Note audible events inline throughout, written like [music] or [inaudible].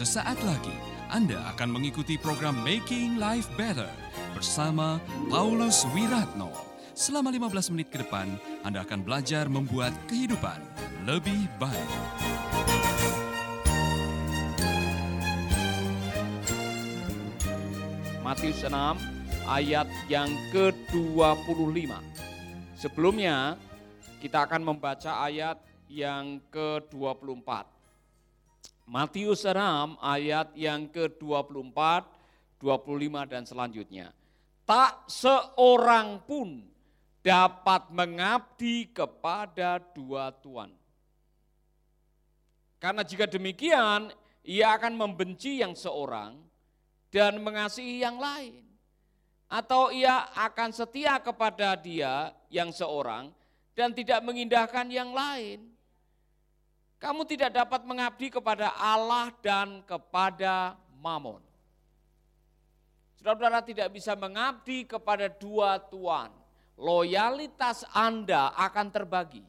Sesaat lagi Anda akan mengikuti program Making Life Better bersama Paulus Wiratno. Selama 15 menit ke depan, Anda akan belajar membuat kehidupan lebih baik. Matius 6 ayat yang ke-25. Sebelumnya kita akan membaca ayat yang ke-24. Matius 6 ayat yang ke-24, 25 dan selanjutnya. Tak seorang pun dapat mengabdi kepada dua tuan. Karena jika demikian, ia akan membenci yang seorang dan mengasihi yang lain. Atau ia akan setia kepada dia yang seorang dan tidak mengindahkan yang lain. Kamu tidak dapat mengabdi kepada Allah dan kepada Mamon. Saudara-saudara tidak bisa mengabdi kepada dua tuan. Loyalitas Anda akan terbagi.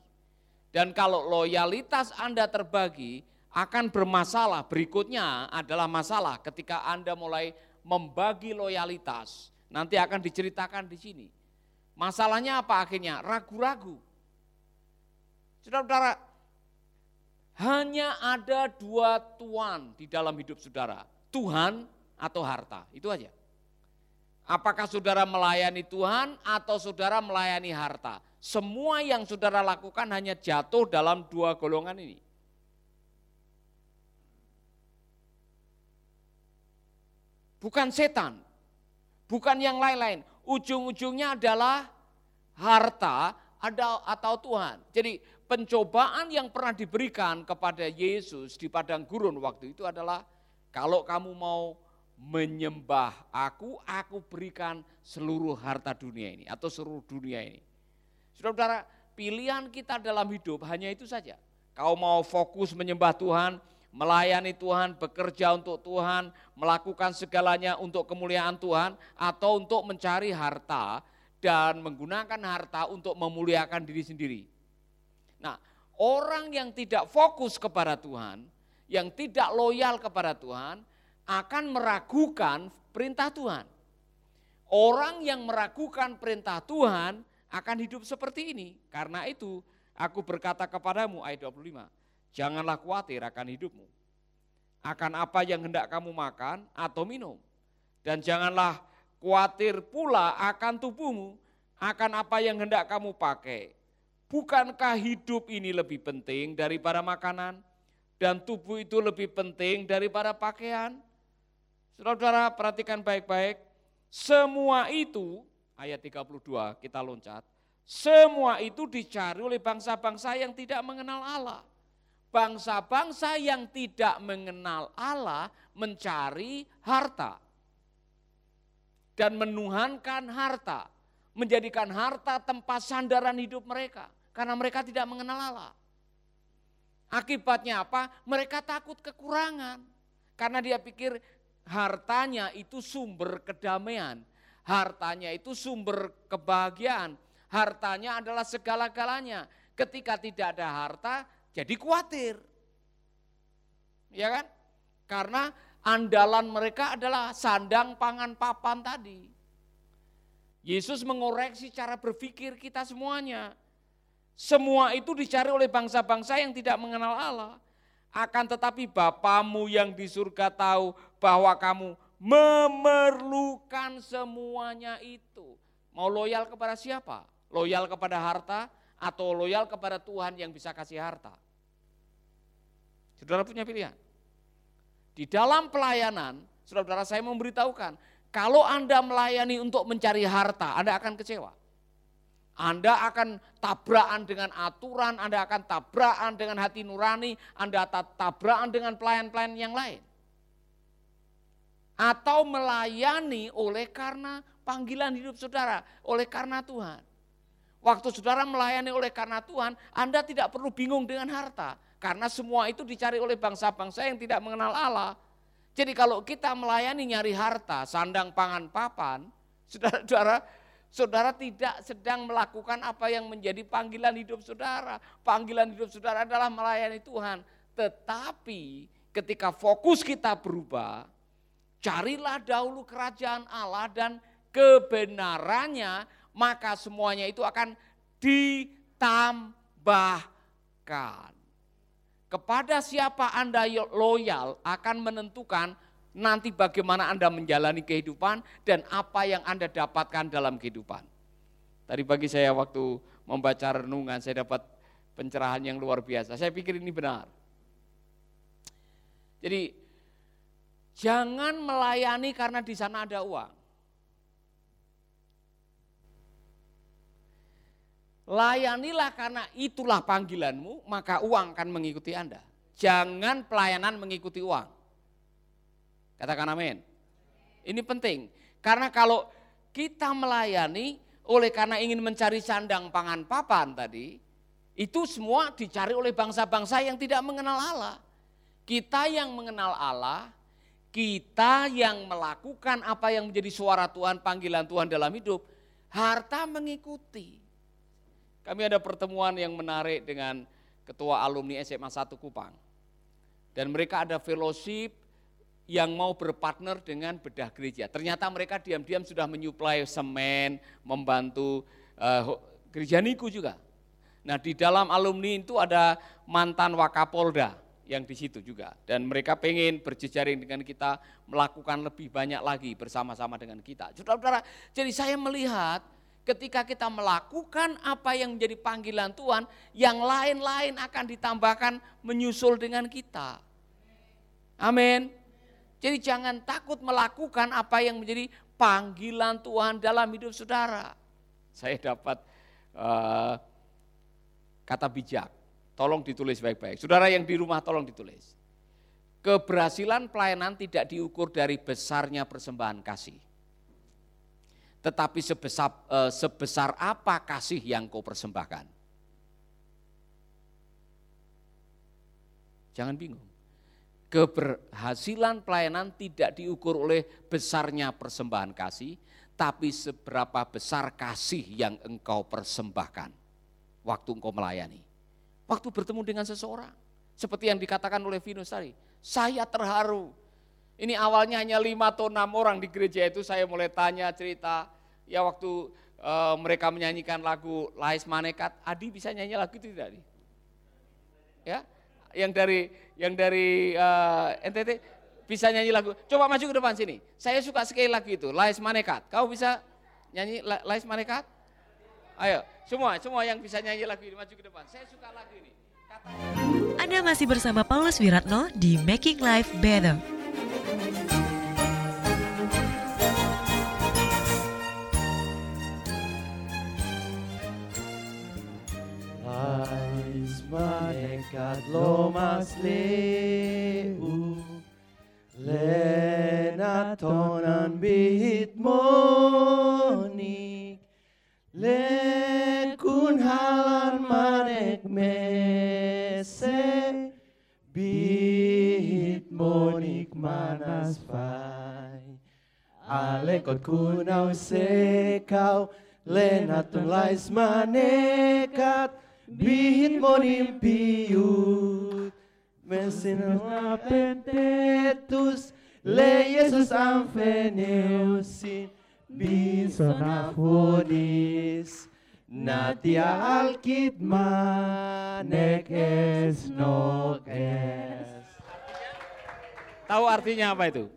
Dan kalau loyalitas Anda terbagi, akan bermasalah. Berikutnya adalah masalah ketika Anda mulai membagi loyalitas. Nanti akan diceritakan di sini. Masalahnya apa akhirnya? Ragu-ragu. Saudara-saudara, hanya ada dua tuan di dalam hidup saudara. Tuhan atau harta, itu aja. Apakah saudara melayani Tuhan atau saudara melayani harta? Semua yang saudara lakukan hanya jatuh dalam dua golongan ini. bukan setan, bukan yang lain-lain. Ujung-ujungnya adalah harta atau Tuhan. Jadi pencobaan yang pernah diberikan kepada Yesus di padang gurun waktu itu adalah kalau kamu mau menyembah aku, aku berikan seluruh harta dunia ini atau seluruh dunia ini. Saudara-saudara, pilihan kita dalam hidup hanya itu saja. Kau mau fokus menyembah Tuhan, melayani Tuhan, bekerja untuk Tuhan, melakukan segalanya untuk kemuliaan Tuhan, atau untuk mencari harta dan menggunakan harta untuk memuliakan diri sendiri. Nah, orang yang tidak fokus kepada Tuhan, yang tidak loyal kepada Tuhan, akan meragukan perintah Tuhan. Orang yang meragukan perintah Tuhan akan hidup seperti ini. Karena itu, aku berkata kepadamu, ayat 25, Janganlah khawatir akan hidupmu, akan apa yang hendak kamu makan atau minum. Dan janganlah khawatir pula akan tubuhmu, akan apa yang hendak kamu pakai. Bukankah hidup ini lebih penting daripada makanan, dan tubuh itu lebih penting daripada pakaian? Saudara-saudara perhatikan baik-baik, semua itu, ayat 32 kita loncat, semua itu dicari oleh bangsa-bangsa yang tidak mengenal Allah. Bangsa-bangsa yang tidak mengenal Allah mencari harta. Dan menuhankan harta, menjadikan harta tempat sandaran hidup mereka karena mereka tidak mengenal Allah. Akibatnya apa? Mereka takut kekurangan karena dia pikir hartanya itu sumber kedamaian, hartanya itu sumber kebahagiaan, hartanya adalah segala-galanya. Ketika tidak ada harta, jadi khawatir. Ya kan? Karena andalan mereka adalah sandang pangan papan tadi. Yesus mengoreksi cara berpikir kita semuanya. Semua itu dicari oleh bangsa-bangsa yang tidak mengenal Allah. Akan tetapi Bapamu yang di surga tahu bahwa kamu memerlukan semuanya itu. Mau loyal kepada siapa? Loyal kepada harta atau loyal kepada Tuhan yang bisa kasih harta. Saudara punya pilihan. Di dalam pelayanan, saudara-saudara saya memberitahukan, kalau Anda melayani untuk mencari harta, Anda akan kecewa. Anda akan tabrakan dengan aturan, Anda akan tabrakan dengan hati nurani, Anda tabrakan dengan pelayan-pelayan yang lain. Atau melayani oleh karena panggilan hidup saudara, oleh karena Tuhan. Waktu saudara melayani oleh karena Tuhan, Anda tidak perlu bingung dengan harta. Karena semua itu dicari oleh bangsa-bangsa yang tidak mengenal Allah. Jadi kalau kita melayani nyari harta, sandang pangan papan, saudara-saudara, saudara tidak sedang melakukan apa yang menjadi panggilan hidup saudara. Panggilan hidup saudara adalah melayani Tuhan. Tetapi ketika fokus kita berubah, carilah dahulu kerajaan Allah dan kebenarannya, maka semuanya itu akan ditambahkan. Kepada siapa Anda loyal akan menentukan nanti bagaimana Anda menjalani kehidupan dan apa yang Anda dapatkan dalam kehidupan. Tadi pagi saya waktu membaca renungan saya dapat pencerahan yang luar biasa. Saya pikir ini benar. Jadi jangan melayani karena di sana ada uang. Layanilah karena itulah panggilanmu, maka uang akan mengikuti Anda. Jangan pelayanan mengikuti uang. Katakan amin. Ini penting. Karena kalau kita melayani oleh karena ingin mencari sandang pangan papan tadi, itu semua dicari oleh bangsa-bangsa yang tidak mengenal Allah. Kita yang mengenal Allah, kita yang melakukan apa yang menjadi suara Tuhan, panggilan Tuhan dalam hidup, harta mengikuti. Kami ada pertemuan yang menarik dengan ketua alumni SMA 1 Kupang. Dan mereka ada fellowship yang mau berpartner dengan bedah gereja. Ternyata mereka diam-diam sudah menyuplai semen, membantu uh, gereja Niku juga. Nah di dalam alumni itu ada mantan Wakapolda yang di situ juga. Dan mereka pengen berjejaring dengan kita, melakukan lebih banyak lagi bersama-sama dengan kita. Saudara-saudara, jadi saya melihat ketika kita melakukan apa yang menjadi panggilan Tuhan, yang lain-lain akan ditambahkan menyusul dengan kita. Amin. Jadi jangan takut melakukan apa yang menjadi panggilan Tuhan dalam hidup saudara. Saya dapat uh, kata bijak, tolong ditulis baik-baik. Saudara yang di rumah tolong ditulis. Keberhasilan pelayanan tidak diukur dari besarnya persembahan kasih tetapi sebesar, uh, sebesar apa kasih yang kau persembahkan. Jangan bingung. Keberhasilan pelayanan tidak diukur oleh besarnya persembahan kasih, tapi seberapa besar kasih yang engkau persembahkan waktu engkau melayani. Waktu bertemu dengan seseorang, seperti yang dikatakan oleh Venus tadi, saya terharu ini awalnya hanya lima atau enam orang di gereja itu saya mulai tanya cerita. Ya waktu uh, mereka menyanyikan lagu Lais Manekat, Adi bisa nyanyi lagu itu tidak? Ya, yang dari yang dari uh, eh, NTT bisa nyanyi lagu. Coba maju ke depan sini. Saya suka sekali lagu itu, Lais Manekat. Kau bisa nyanyi Lais Manekat? Ayo, semua, semua yang bisa nyanyi lagu ini maju ke depan. Saya suka lagu ini. Kata... Anda masih bersama Paulus Wiratno di Making Life Better. skadlomas leu lenatonan bit monik lekun halan manek mese bit monik manas fai alekot kunau sekau lenatun lais manekat Bihit mo nimpiut, Mensinang pentetus, Le Jesus ang feneusin, Bison afonis, Natia alkit manek es nok es. Tahu artinya apa itu?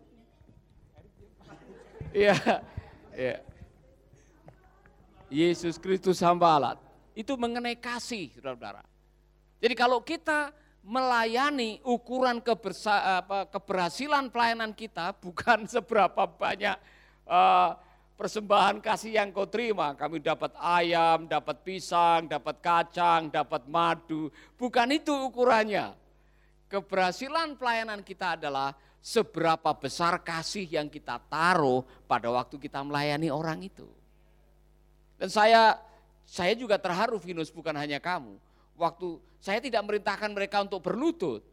Iya, iya. Yesus Kristus hamba Allah itu mengenai kasih, saudara-saudara. Jadi kalau kita melayani ukuran kebersa, apa, keberhasilan pelayanan kita [laughs] bukan seberapa banyak uh, persembahan kasih yang kau terima. Kami dapat ayam, dapat pisang, dapat kacang, dapat madu. Bukan itu ukurannya. Keberhasilan pelayanan kita adalah seberapa besar kasih yang kita taruh pada waktu kita melayani orang itu. Dan saya saya juga terharu Venus bukan hanya kamu. Waktu saya tidak merintahkan mereka untuk berlutut.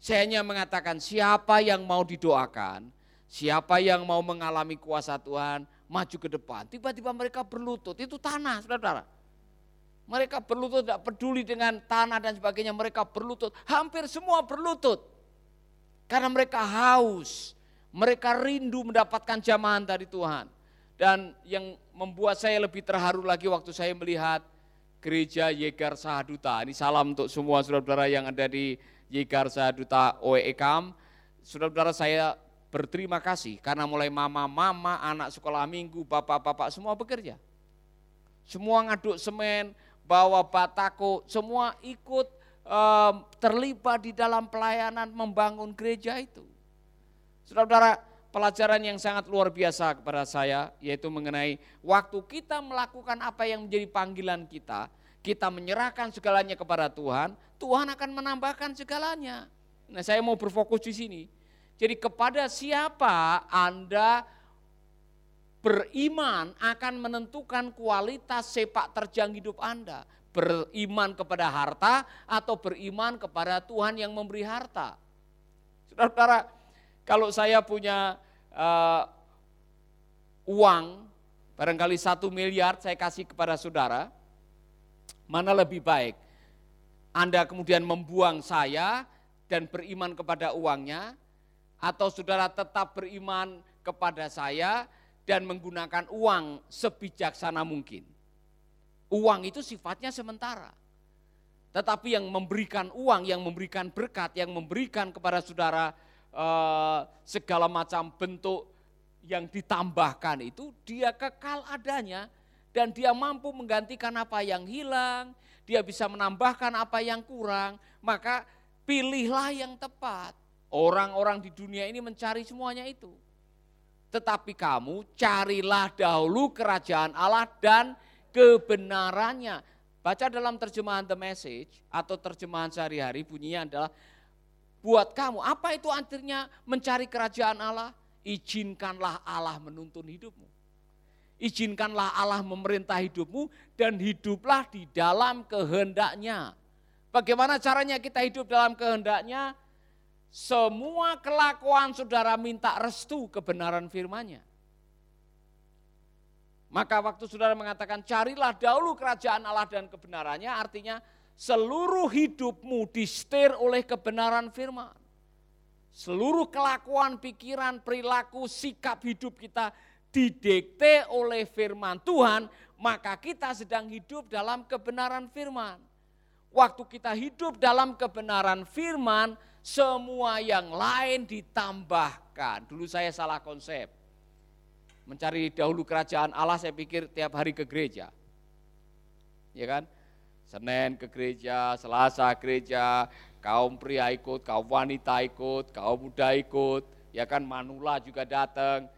Saya hanya mengatakan siapa yang mau didoakan, siapa yang mau mengalami kuasa Tuhan, maju ke depan. Tiba-tiba mereka berlutut, itu tanah saudara-saudara. Mereka berlutut tidak peduli dengan tanah dan sebagainya, mereka berlutut. Hampir semua berlutut. Karena mereka haus, mereka rindu mendapatkan jamahan dari Tuhan. Dan yang membuat saya lebih terharu lagi waktu saya melihat gereja Yegar Sahaduta. Ini salam untuk semua saudara-saudara yang ada di Yegar Sahaduta OEKAM. Saudara-saudara saya berterima kasih karena mulai mama-mama, anak sekolah minggu, bapak-bapak semua bekerja. Semua ngaduk semen, bawa batako, semua ikut um, terlibat di dalam pelayanan membangun gereja itu. Saudara-saudara, pelajaran yang sangat luar biasa kepada saya, yaitu mengenai waktu kita melakukan apa yang menjadi panggilan kita, kita menyerahkan segalanya kepada Tuhan, Tuhan akan menambahkan segalanya. Nah saya mau berfokus di sini. Jadi kepada siapa Anda beriman akan menentukan kualitas sepak terjang hidup Anda. Beriman kepada harta atau beriman kepada Tuhan yang memberi harta. Saudara-saudara, kalau saya punya uh, uang, barangkali satu miliar saya kasih kepada saudara, mana lebih baik? Anda kemudian membuang saya dan beriman kepada uangnya, atau saudara tetap beriman kepada saya dan menggunakan uang sebijaksana mungkin. Uang itu sifatnya sementara. Tetapi yang memberikan uang, yang memberikan berkat, yang memberikan kepada saudara eh, segala macam bentuk yang ditambahkan itu, dia kekal adanya dan dia mampu menggantikan apa yang hilang, dia bisa menambahkan apa yang kurang, maka pilihlah yang tepat. Orang-orang di dunia ini mencari semuanya itu. Tetapi kamu carilah dahulu kerajaan Allah dan kebenarannya. Baca dalam terjemahan The Message atau terjemahan sehari-hari bunyinya adalah buat kamu. Apa itu artinya mencari kerajaan Allah? Izinkanlah Allah menuntun hidupmu. Izinkanlah Allah memerintah hidupmu dan hiduplah di dalam kehendaknya. Bagaimana caranya kita hidup dalam kehendaknya? Semua kelakuan saudara minta restu kebenaran firmannya. Maka waktu saudara mengatakan carilah dahulu kerajaan Allah dan kebenarannya artinya seluruh hidupmu distir oleh kebenaran firman. Seluruh kelakuan, pikiran, perilaku, sikap hidup kita didikte oleh firman Tuhan, maka kita sedang hidup dalam kebenaran firman. Waktu kita hidup dalam kebenaran firman, semua yang lain ditambahkan. Dulu saya salah konsep mencari dahulu kerajaan Allah saya pikir tiap hari ke gereja. Ya kan? Senin ke gereja, Selasa gereja, kaum pria ikut, kaum wanita ikut, kaum muda ikut, ya kan Manula juga datang.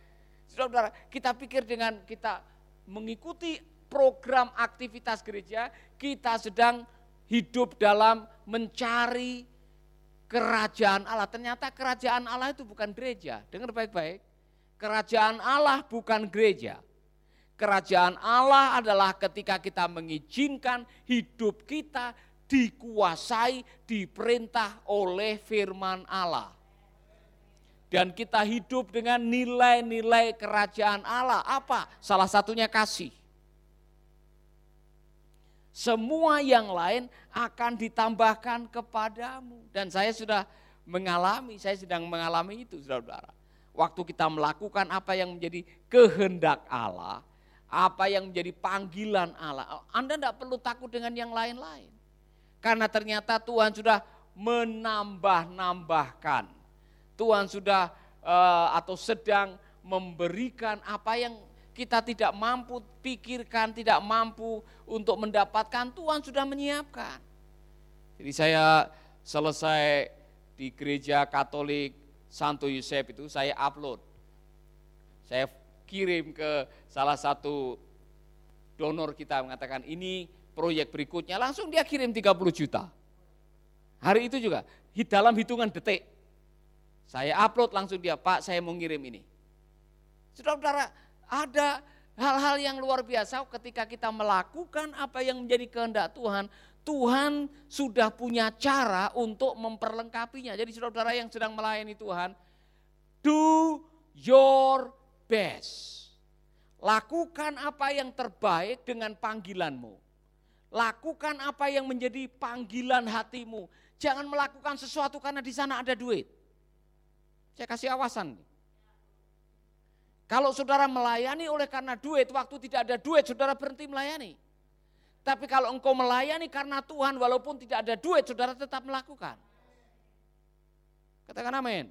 Saudara-saudara, kita pikir dengan kita mengikuti program aktivitas gereja, kita sedang hidup dalam mencari kerajaan Allah. Ternyata kerajaan Allah itu bukan gereja. Dengar baik-baik. Kerajaan Allah bukan gereja. Kerajaan Allah adalah ketika kita mengizinkan hidup kita dikuasai, diperintah oleh firman Allah. Dan kita hidup dengan nilai-nilai kerajaan Allah. Apa? Salah satunya kasih. Semua yang lain akan ditambahkan kepadamu. Dan saya sudah mengalami, saya sedang mengalami itu saudara-saudara waktu kita melakukan apa yang menjadi kehendak Allah, apa yang menjadi panggilan Allah, Anda tidak perlu takut dengan yang lain-lain. Karena ternyata Tuhan sudah menambah-nambahkan. Tuhan sudah uh, atau sedang memberikan apa yang kita tidak mampu pikirkan, tidak mampu untuk mendapatkan, Tuhan sudah menyiapkan. Jadi saya selesai di gereja Katolik Santo Yosef itu saya upload. Saya kirim ke salah satu donor kita mengatakan ini proyek berikutnya langsung dia kirim 30 juta. Hari itu juga dalam hitungan detik saya upload langsung dia, Pak saya mau ngirim ini. Saudara-saudara, ada hal-hal yang luar biasa ketika kita melakukan apa yang menjadi kehendak Tuhan, Tuhan sudah punya cara untuk memperlengkapinya. Jadi saudara-saudara yang sedang melayani Tuhan, do your best. Lakukan apa yang terbaik dengan panggilanmu. Lakukan apa yang menjadi panggilan hatimu. Jangan melakukan sesuatu karena di sana ada duit. Saya kasih awasan. Kalau saudara melayani oleh karena duit, waktu tidak ada duit, saudara berhenti melayani. Tapi kalau engkau melayani karena Tuhan, walaupun tidak ada duit, saudara tetap melakukan. Katakan amin.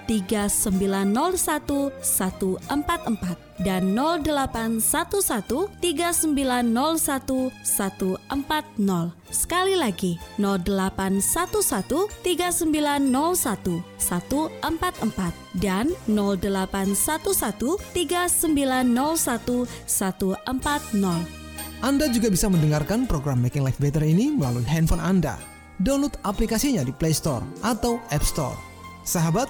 3901 144 dan 0811 3901 140. Sekali lagi 0811 3901 144 dan 0811 3901 140. Anda juga bisa mendengarkan program Making Life Better ini melalui handphone Anda. Download aplikasinya di Play Store atau App Store. Sahabat,